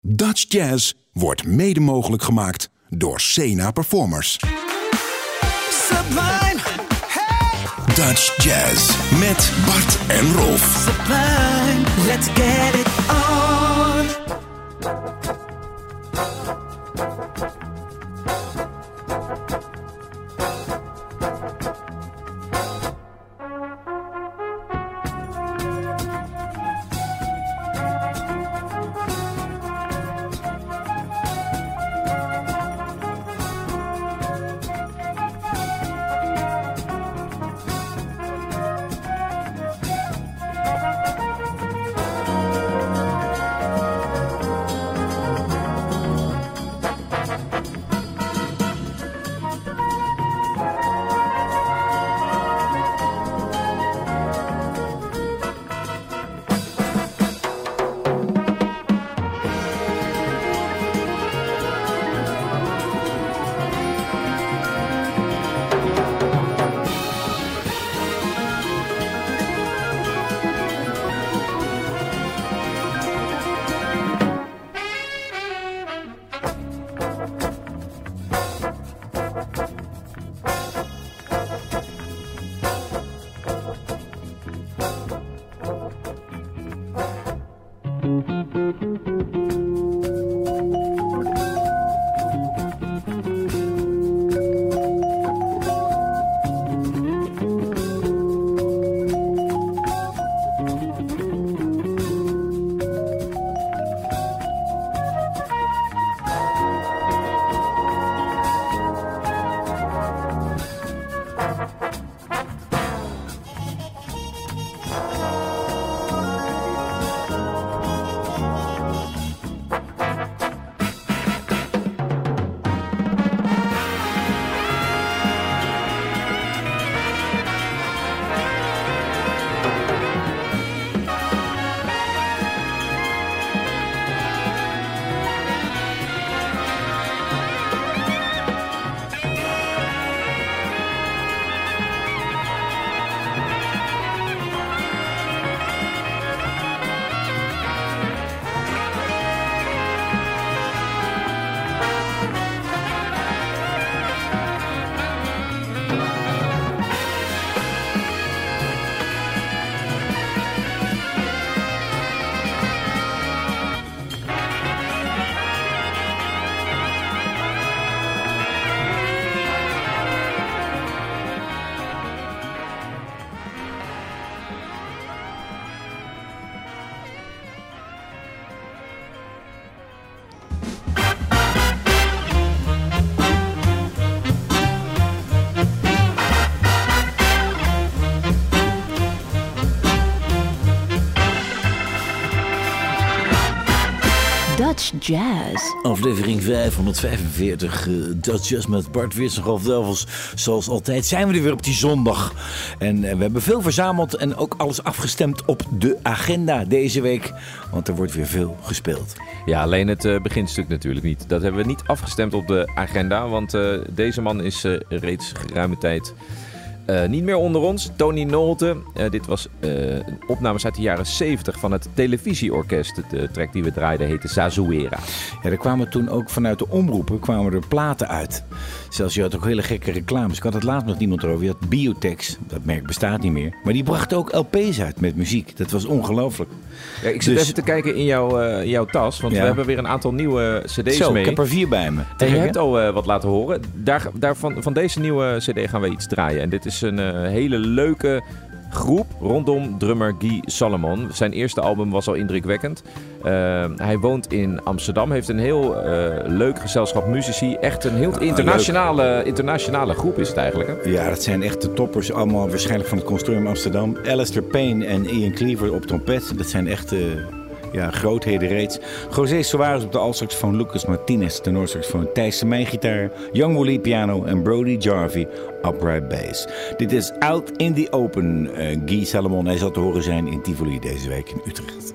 Dutch Jazz wordt mede mogelijk gemaakt door Sena Performers. Sublime, hey, Dutch Jazz met Bart en Rolf. sublime, let's get it on. Jazz. Aflevering 545, uh, Dutch Jazz met Bart Wits en Ralf Delvels. Zoals altijd zijn we er weer op die zondag. En eh, we hebben veel verzameld en ook alles afgestemd op de agenda deze week. Want er wordt weer veel gespeeld. Ja, alleen het eh, beginstuk natuurlijk niet. Dat hebben we niet afgestemd op de agenda, want eh, deze man is eh, reeds geruime tijd eh, niet meer onder ons. Tony Nolte. Eh, dit was eh, een opnames uit de jaren 70 van het televisieorkest. De track die we draaiden heette Zazuera. Ja, er kwamen toen ook vanuit de omroepen kwamen er platen uit. Zelfs je had ook hele gekke reclames. Ik had het laatst nog niemand erover. Je had Biotex, dat merk bestaat niet meer. Maar die bracht ook LP's uit met muziek. Dat was ongelooflijk. Ja, ik zit Dus- even te kijken in jouw, eh, jouw tas, want Ja. we hebben weer een aantal nieuwe cd's Zo, mee. ik heb er vier bij me. En je hebt al eh, wat laten horen. Daar, van deze nieuwe cd gaan we iets draaien. En dit is een eh, hele leuke groep rondom drummer Guy Salomon. Zijn eerste album was al indrukwekkend. Eh, hij woont in Amsterdam, heeft een heel eh, leuk gezelschap muzici. Echt een heel internationale, internationale groep is het eigenlijk. Hè? Ja, dat zijn echt de toppers. Allemaal waarschijnlijk van het Consortium Amsterdam. Alistair Payne en Ian Cleaver op trompet. Dat zijn echt... eh, Ja, grootheden reeds. José Soares op de altsaxofoon, Lucas Martinez tenorsaxofoon, Thijs Semijn-gitaar, Young Wooly piano en Brody Jarvie upright bass. Dit is Out in the Open. Uh, Guy Salomon, hij zal te horen zijn in Tivoli deze week in Utrecht.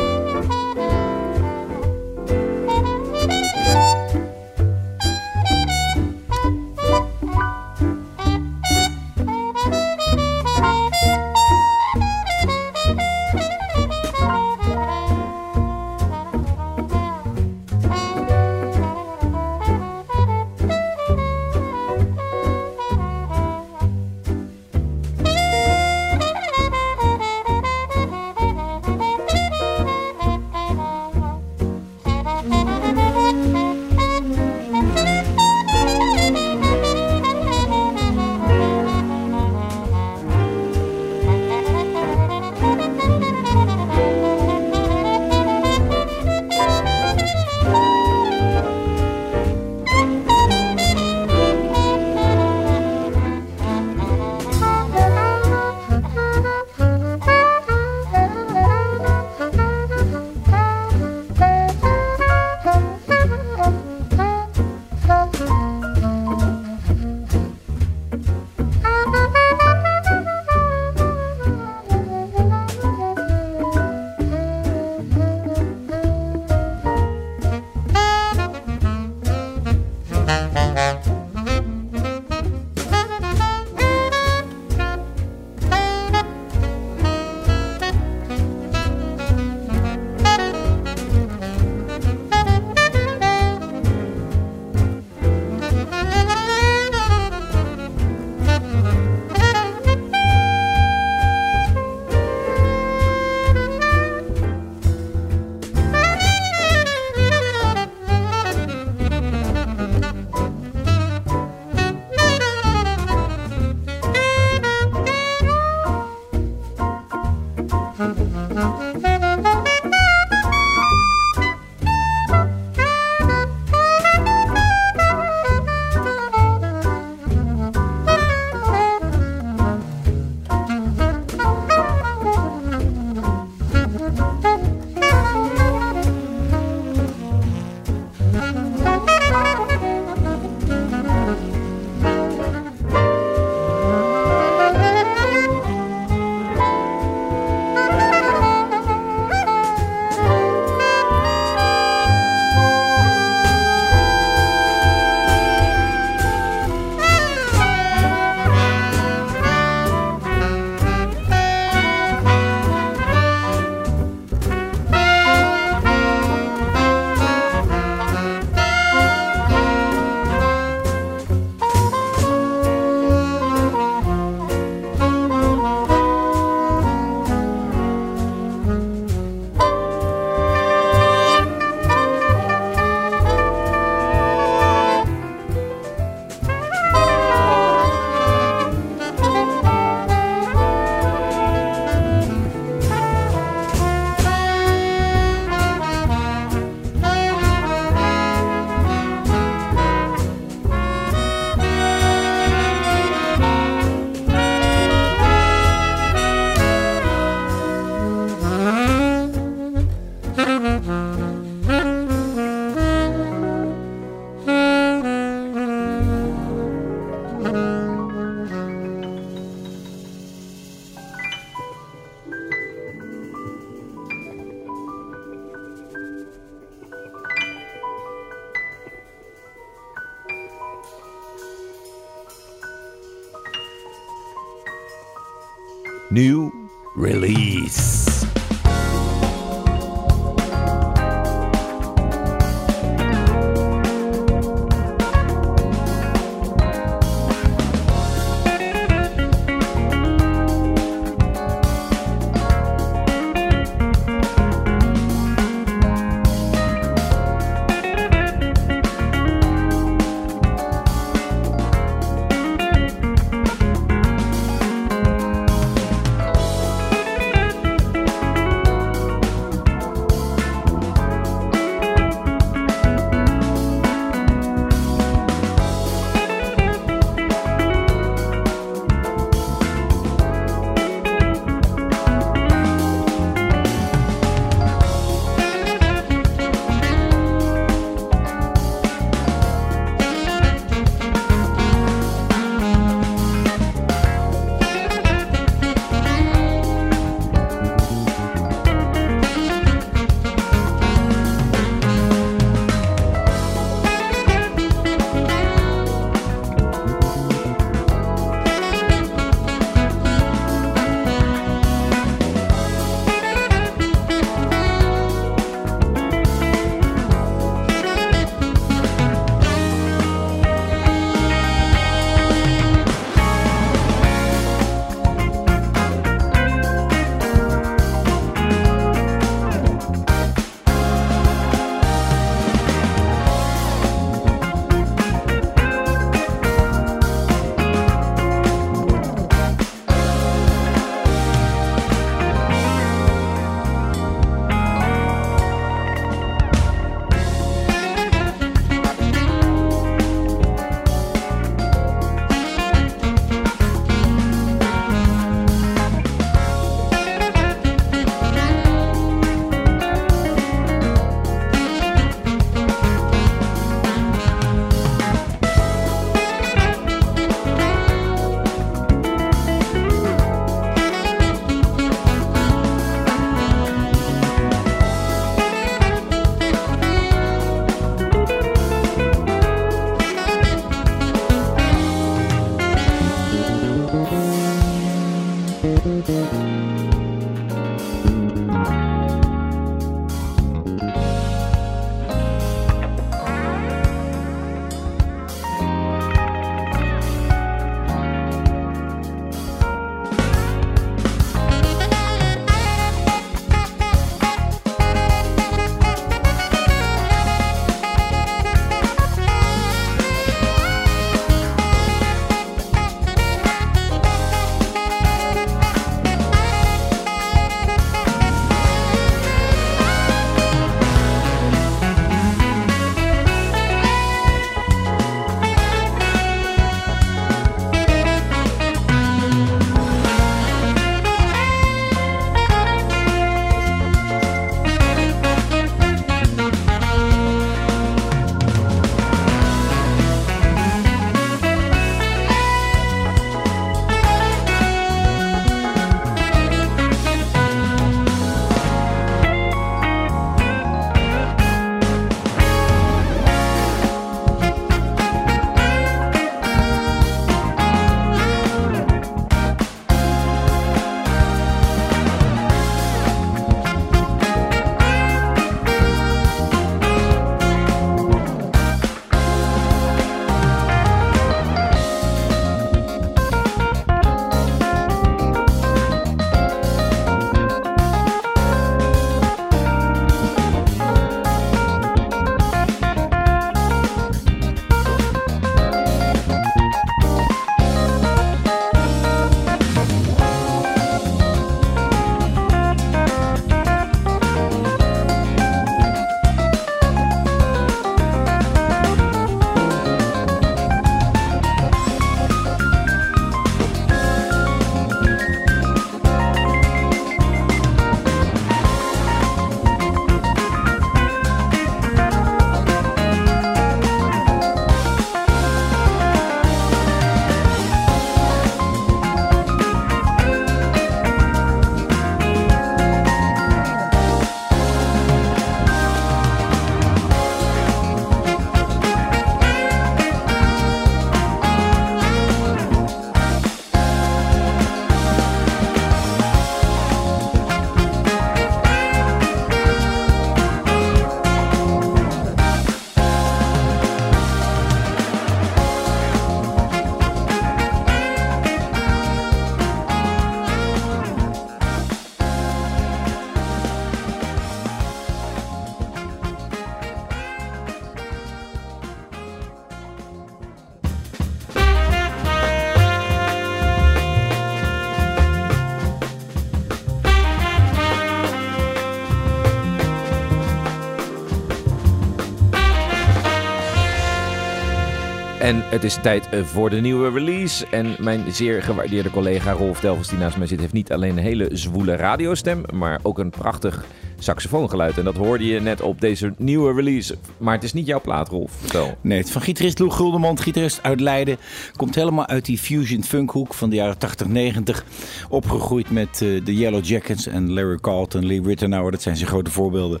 En het is tijd eh, voor de nieuwe release. En mijn zeer gewaardeerde collega Rolf Delvers, die naast mij zit, heeft niet alleen een hele zwoele radiostem, maar ook een prachtig saxofoongeluid. En dat hoorde je net op deze nieuwe release. Maar het is niet jouw plaat, Rolf. Vertel. Nee, het van gitarist Lou Guldemond, gitarist uit Leiden. Komt helemaal uit die fusion funkhoek van de jaren 80, 90. Opgegroeid met eh, de Yellow Jackets en Larry Carlton, Lee Rittenauer. Dat zijn zijn grote voorbeelden.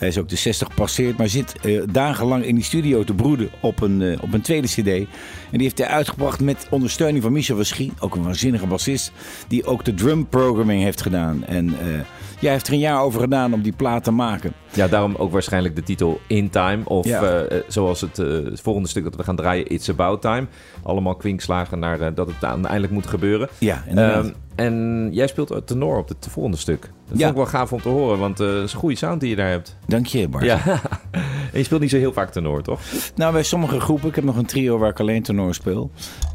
Hij is ook de 60 gepasseerd, maar zit eh, dagenlang in die studio te broeden op een, eh, op een tweede cd. En die heeft hij uitgebracht met ondersteuning van Michel Verschie, ook een waanzinnige bassist, die ook de drum programming heeft gedaan. En eh jij heeft er een jaar over gedaan om die plaat te maken. Ja, daarom ook waarschijnlijk de titel In Time. Of Ja. eh, eh, zoals het, eh, het volgende stuk dat we gaan draaien, It's About Time. Allemaal kwinkslagen naar dat het uiteindelijk moet gebeuren. Ja, inderdaad. Ehm, en jij speelt tenor op het volgende stuk. Dat Ja. vond ik wel gaaf om te horen, want het is een goede sound die je daar hebt. Dank je, Bart. Ja. en je speelt niet zo heel vaak tenor, toch? Nou, bij sommige groepen, ik heb nog een trio waar ik alleen tenor speel.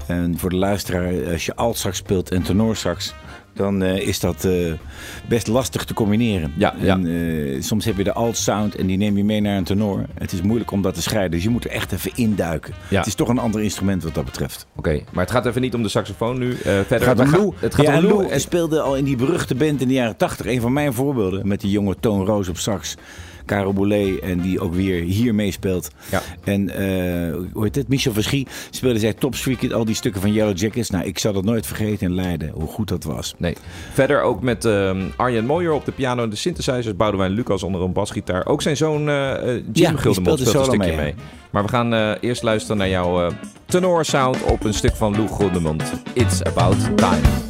En voor de luisteraar, als je altsax speelt en tenorsax, dan eh, is dat eh, best lastig te combineren. Ja, en, eh, soms heb je de alt sound en die neem je mee naar een tenor. Het is moeilijk om dat te scheiden, dus je moet er echt even induiken. Ja. Het is toch een ander instrument wat dat betreft. Oké, maar het gaat even niet om de saxofoon nu. Verder, Het gaat om Lou. Het gaat om Lou. Lou En- speelde al in die beruchte band in de jaren 80. Een van mijn voorbeelden met die jonge Toon Roos op sax. Caro Boulet en die ook weer hier meespeelt. Ja. En eh, hoe heet het? Michel Verschie speelde zij Top al die stukken van Yellow Jackets. Nou, ik zal dat nooit vergeten in Leiden, hoe goed dat was. Nee. Verder ook met ehm, Arjen Mooijer op de piano en de synthesizers. Boudewijn Lucas onder een basgitaar. Ook zijn zoon eh eh, Jim Gildemond speelt een stukje mee, mee. ja. Maar we gaan eerst luisteren naar jouw tenor sound op een stuk van Lou Gildemond. It's About Time.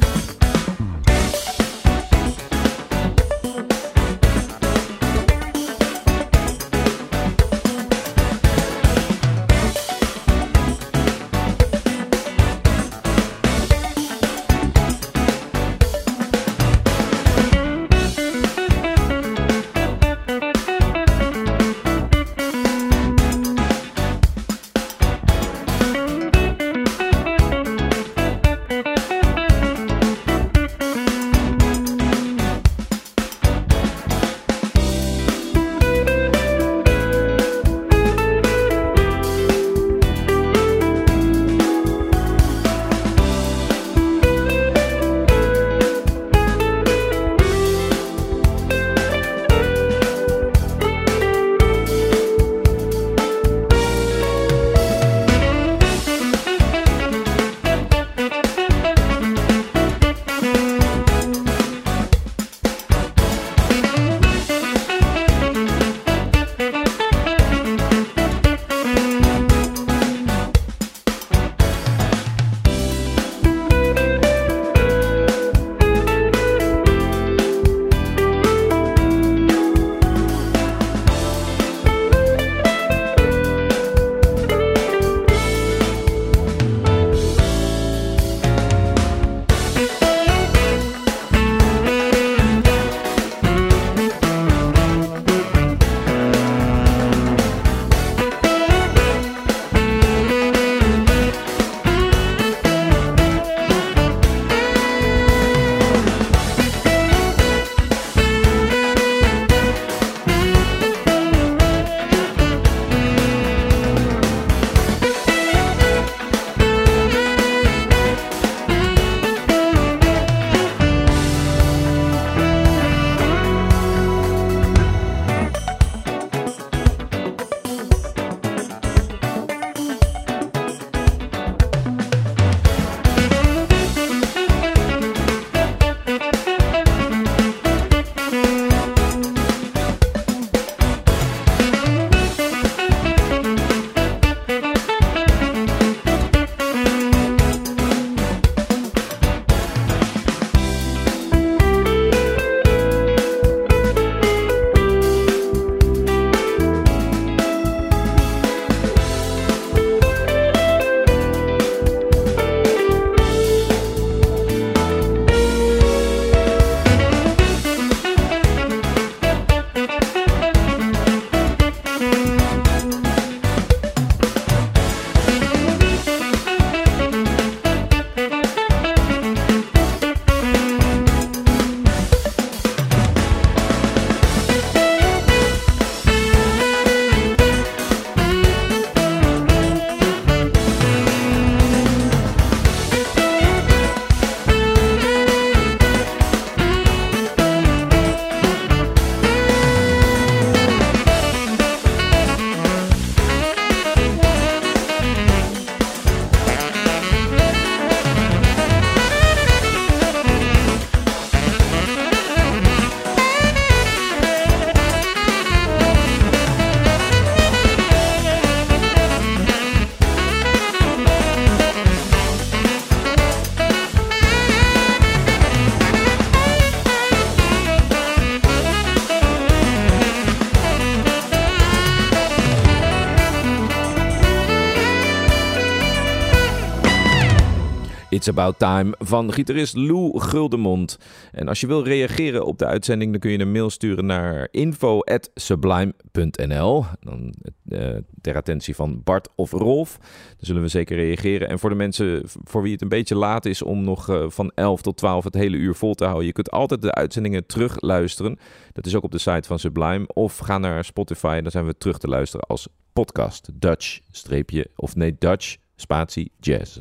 About Time van gitarist Lou Guldemond. En als je wil reageren op de uitzending, dan kun je een mail sturen naar info.sublime.nl. Dan uh, ter attentie van Bart of Rolf. Dan zullen we zeker reageren. En voor de mensen voor wie het een beetje laat is om nog uh, van 11 tot 12 het hele uur vol te houden, je kunt altijd de uitzendingen terugluisteren. Dat is ook op de site van Sublime. Of ga naar Spotify, dan zijn we terug te luisteren als podcast. Dutch, streepje, of nee, Dutch, spatie, jazz.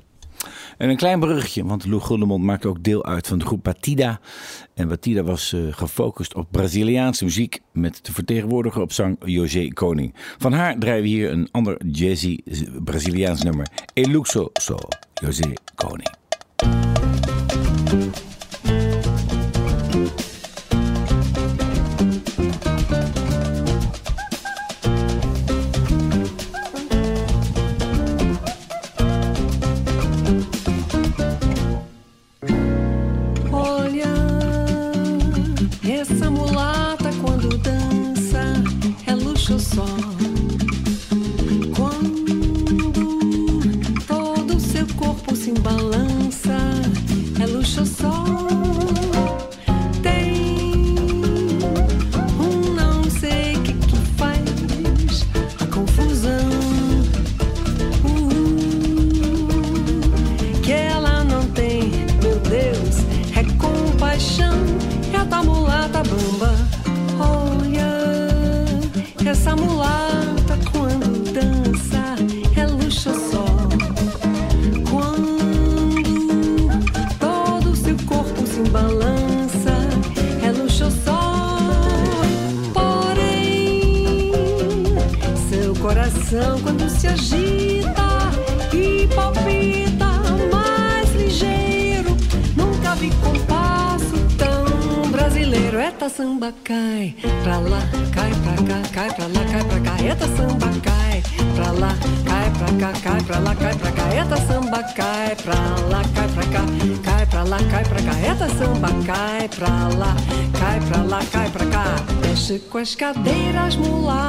En een klein bruggetje, want Lou Guldemond maakte ook deel uit van de groep Batida. En Batida was uh, gefocust op Braziliaanse muziek met de vertegenwoordiger op zang José Koning. Van haar draaien we hier een ander jazzy Braziliaans nummer. Eluxo So, José Koning. cadeiras mulatas.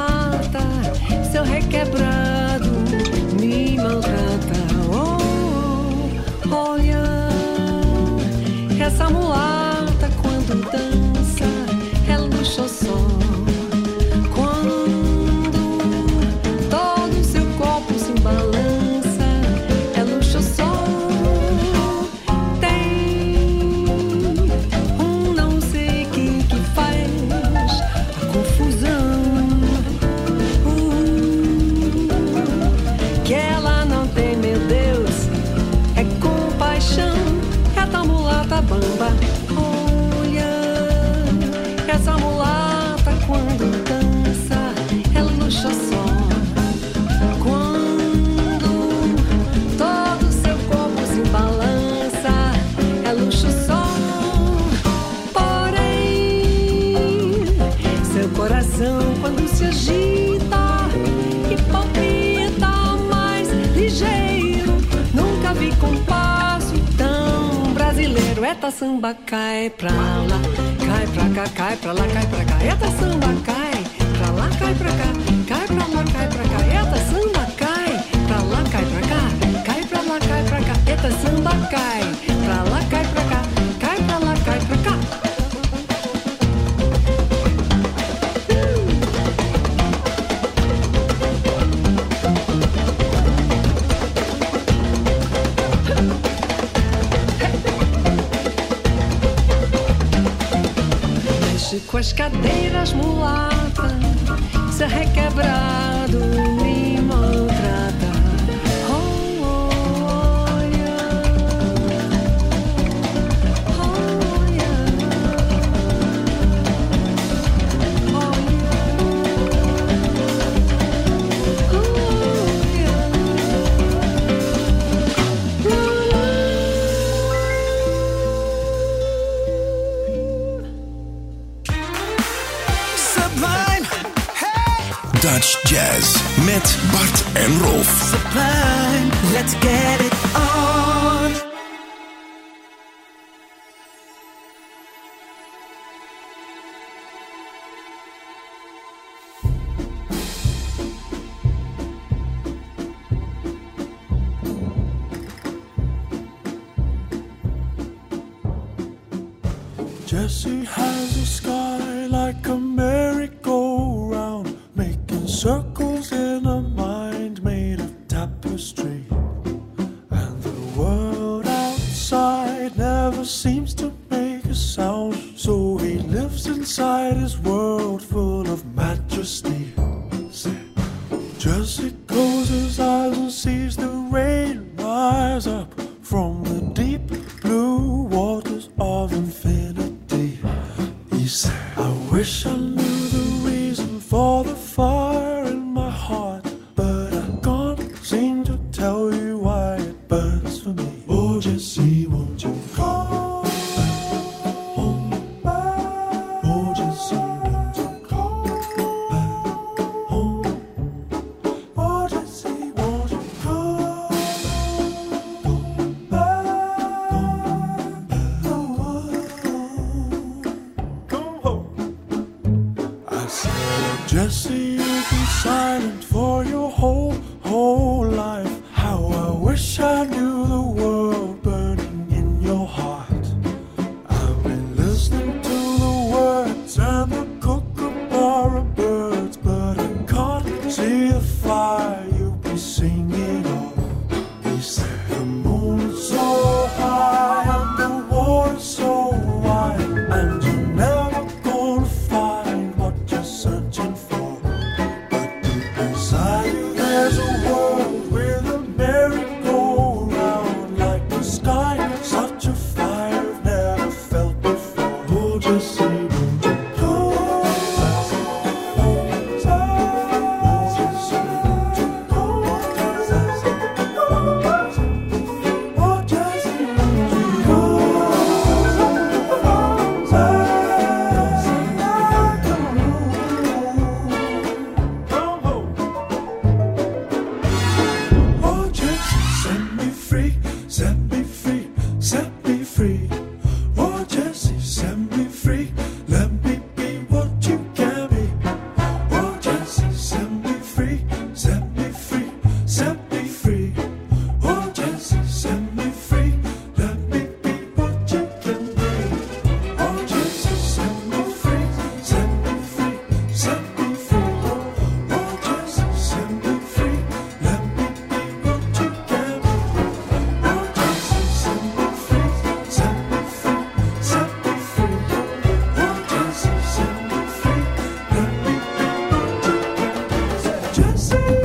Sublime. Let's get just say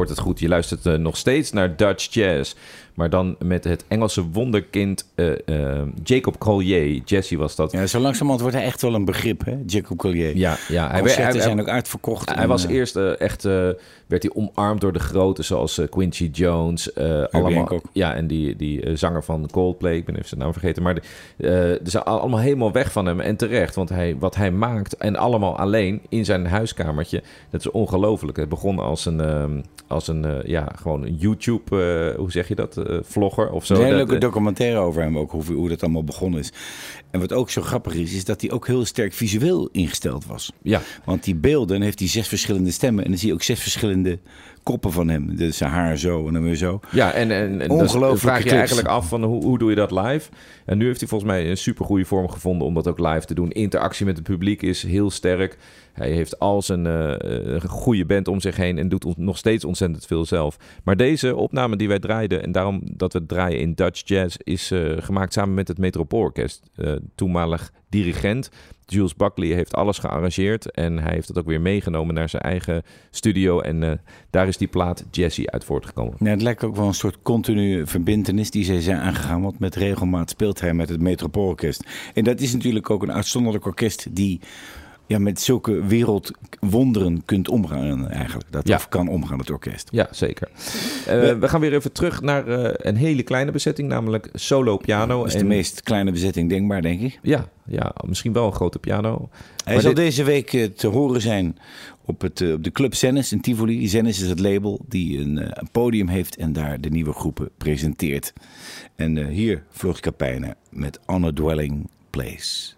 hoort het goed. Je luistert eh, nog steeds naar Dutch Jazz. Maar dan met het Engelse wonderkind eh, eh, Jacob Collier. Jesse was dat. Ja, zo langzamerhand wordt hij echt wel een begrip, hè? Jacob Collier. Ja, ja. Hij, zijn ook uitverkocht. Hij, was eh, eerst echt, werd hij omarmd door de grote zoals Quincy Jones. allemaal, ja, en die, die zanger van Coldplay, ik ben even zijn naam vergeten. Maar ze zijn allemaal helemaal weg van hem en terecht. Want hij, wat hij maakt en allemaal alleen in zijn huiskamertje, dat is ongelooflijk. Het begon als een, ehm, als een ja, gewoon YouTube, hoe zeg je dat? Vlogger of zo. Een hele leuke eh, documentaire over hem ook, hoe, hoe dat allemaal begonnen is. En wat ook zo grappig is, is dat hij ook heel sterk visueel ingesteld was. ja, Want die beelden heeft hij zes verschillende stemmen. En dan zie je ook zes verschillende koppen van hem. Dus zijn haar zo en dan weer zo. Ja, en, en, Ongelooflijke vraag je eigenlijk af van hoe, hoe doe je dat live? En nu heeft hij volgens mij een super goede vorm gevonden om dat ook live te doen. Interactie met het publiek is heel sterk. Hij heeft al zijn eh, goede band om zich heen en doet nog steeds ontzettend veel zelf. Maar deze opname die wij draaiden, en daarom dat we het draaien in Dutch Jazz, is eh, gemaakt samen met het Metropoolorkest. Eh toenmalig dirigent Jules Buckley heeft alles gearrangeerd en hij heeft het ook weer meegenomen naar zijn eigen studio. En eh, daar is die plaat Jesse uit voortgekomen. Ja, het lijkt ook wel een soort continue verbintenis die zij zijn aangegaan. Want met regelmaat speelt hij met het Metropoolorkest. En dat is natuurlijk ook een uitzonderlijk orkest die ja, met zulke wereldwonderen kunt omgaan eigenlijk. Dat Ja. of kan omgaan, het orkest. Ja, zeker. Eh, we gaan weer even terug naar eh, een hele kleine bezetting, namelijk solo piano. Dat is de meest kleine bezetting denkbaar, denk ik. Ja, ja, misschien wel een grote piano. Hij Maar zal dit- deze week eh, te horen zijn op, het, op de Club Zennis in Tivoli. Zennis is het label die een, een podium heeft en daar de nieuwe groepen presenteert. En hier Floris Kapijnen met On a Dwelling Place.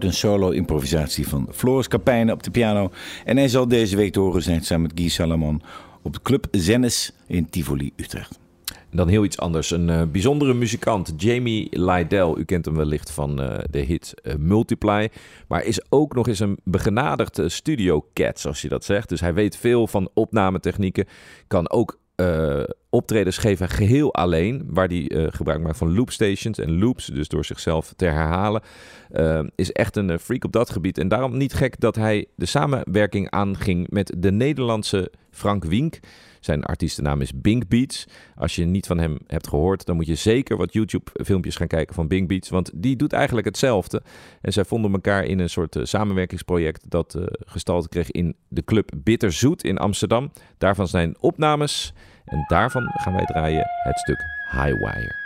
Een solo-improvisatie van Floris Kapijnen op de piano. En hij zal deze week te horen zijn samen met Guy Salamon op de Club Zennis in Tivoli, Utrecht. Dan heel iets anders. Een eh, bijzondere muzikant, Jamie Lydell. U kent hem wellicht van eh, de hit eh, Multiply. Maar is ook nog eens een begenadigd eh, studio cat, zoals je dat zegt. Dus hij weet veel van opnametechnieken. Kan ook eh, optredens geven geheel alleen. Waar hij eh, gebruik maakt van loopstations en loops. Dus door zichzelf te herhalen. Eh, is echt een freak op dat gebied. En daarom niet gek dat hij de samenwerking aanging met de Nederlandse Frank Wink. Zijn artiestennaam is Bink Beats. Als je niet van hem hebt gehoord, dan moet je zeker wat YouTube-filmpjes gaan kijken van Bink Beats. Want die doet eigenlijk hetzelfde. En zij vonden elkaar in een soort eh, samenwerkingsproject dat eh, gestalte kreeg in de club Bitterzoet in Amsterdam. Daarvan zijn opnames. En daarvan gaan wij draaien het stuk Highwire.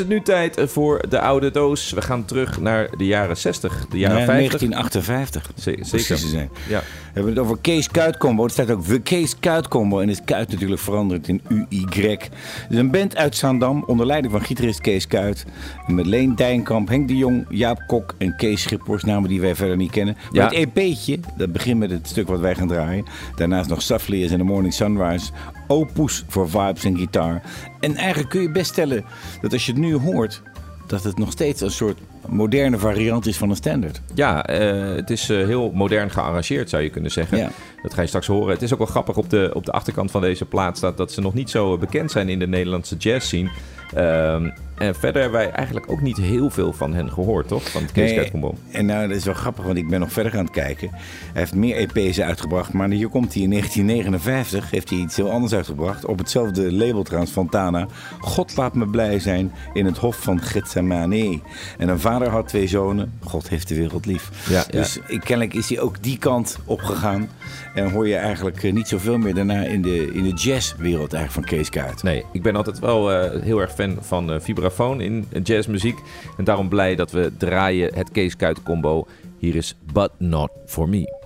Het nu tijd voor de oude doos. We gaan terug naar de jaren 60, de jaren Nee, 50. 1958. Ze- Precies te zeker. zijn. Ja. We hebben het over Kees Kuit Combo. Er staat ook de Kees Kuit Combo. En is Kuit natuurlijk veranderd in UY. Het is een band uit Zaandam onder leiding van gitarist Kees Kuit. Met Leen Dijnkamp, Henk de Jong, Jaap Kok en Kees Schippers. Namen die wij verder niet kennen. Maar Ja. het EP'tje, dat begint met het stuk wat wij gaan draaien. Daarnaast nog Safliers en The Morning Sunrise. Opus voor vibes en gitaar. En eigenlijk kun je best stellen dat als je het nu hoort, dat het nog steeds een soort moderne variant is van een standard. Ja, eh, het is eh, heel modern gearrangeerd, zou je kunnen zeggen. Ja. Dat ga je straks horen. Het is ook wel grappig, op de, op de achterkant van deze plaat staat dat ze nog niet zo bekend zijn in de Nederlandse jazz scene. Ehm, en verder hebben wij eigenlijk ook niet heel veel van hen gehoord, toch? Van het Kees Combo. en nou, dat is wel grappig, want ik ben nog verder aan het kijken. Hij heeft meer EP's uitgebracht, maar hier komt hij in 1959. Heeft hij iets heel anders uitgebracht. Op hetzelfde label trouwens, Fontana. God laat me blij zijn in het hof van Gethsemane. En een vader had twee zonen. God heeft de wereld lief. Ja, dus ik- kennelijk is hij ook die kant opgegaan. En hoor je eigenlijk eh, niet zoveel meer daarna in de, in de jazzwereld eigenlijk van Kees Kuit. Nee, ik ben altijd wel eh, heel erg fan van eh, vibrafoon in jazzmuziek. En daarom blij dat we draaien het Kees Kuit combo. Hier is But Not For Me.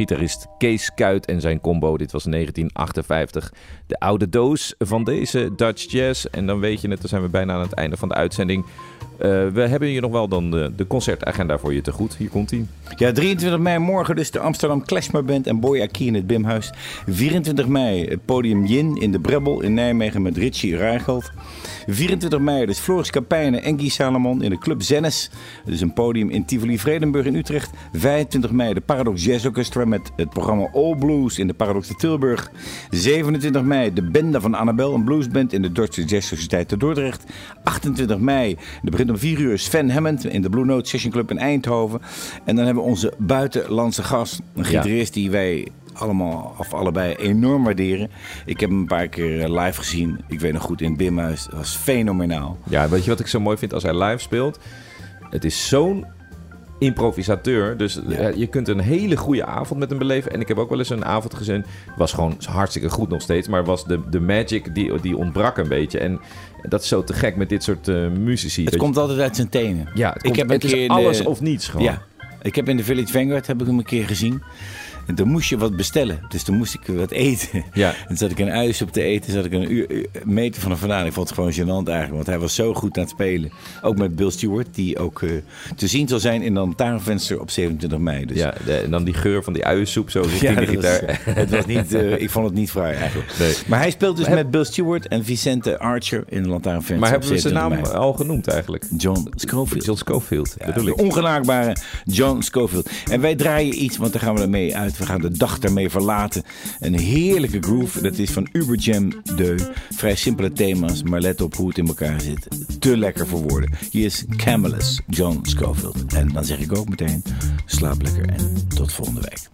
Gitarist Kees Kuit en zijn combo. Dit was 1958. De oude doos van deze Dutch Jazz. En dan weet je het, dan zijn we bijna aan het einde van de uitzending. Eh, we hebben hier nog wel dan de, de concertagenda voor je te goed. Hier komt ie. Ja, 23 mei morgen dus de Amsterdam Klezmer Band en Boy Aki in het Bimhuis. 24 mei het podium Yin in de Brebbel in Nijmegen met Richie Rijgeld. 24 mei dus Floris Kapijnen en Guy Salomon in de Club Zennis. Dus een podium in Tivoli Vredenburg in Utrecht. 25 mei de Paradox Jazz Orchestra met het programma All Blues in de Paradox de Tilburg. 27 mei de Bende van Annabel, een bluesband in de Duitse Jazz Sociëteit te Dordrecht. 28 mei, de begint om 4 uur, Sven Hammond in de Blue Note Session Club in Eindhoven. En dan hebben we onze buitenlandse gast, een gitarist die wij allemaal of allebei enorm waarderen. Ik heb hem een paar keer eh, live gezien. Ik weet nog goed in het Bimhuis. Dat was fenomenaal. Ja, weet je wat ik zo mooi vind als hij live speelt? Het is zo'n improvisateur. Dus Ja. eh, je kunt een hele goede avond met hem beleven. En ik heb ook wel eens een avond gezien. Was gewoon hartstikke goed nog steeds. Maar was de, de magic die, die ontbrak een beetje. En dat is zo te gek met dit soort eh muzici. Het je. komt altijd uit zijn tenen. ja, het, ik heb een het keer is in de- alles of niets gewoon. Ja, ik heb in de Village Vanguard heb ik hem een keer gezien. En toen moest je wat bestellen. Dus toen moest ik wat eten. Ja. En zat ik een uis op te eten. Zat ik een uur, meter van hem vandaan. Ik vond het gewoon gênant eigenlijk. Want hij was zo goed aan het spelen. Ook met Bill Stewart. Die ook eh, te zien zal zijn in een lantaarnvenster op 27 mei. Dus Ja, de- en dan die geur van die uiensoep zo richting Ja, de was- gitaar. het was niet, eh, ik vond het niet fraai eigenlijk. Nee. Maar hij speelt dus Maar heb- met Bill Stewart en Vicente Archer in de lantaarnvenster Maar hebben we zijn 27 naam mei. al genoemd eigenlijk? John Scofield. John Schofield, Ja, bedoel de ik. ongenaakbare John Scofield. En wij draaien iets, want daar gaan we ermee uit. We gaan de dag daarmee verlaten. Een heerlijke groove. Dat is van Uberjam Deu. Vrij simpele thema's, maar let op hoe het in elkaar zit. Te lekker voor woorden. Hier is Camelus, John Scofield. En dan zeg ik ook meteen, slaap lekker en tot volgende week.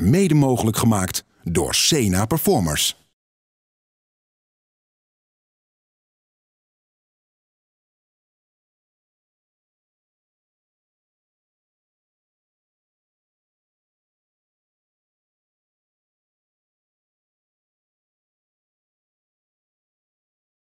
Mede mogelijk gemaakt door Sena Performers.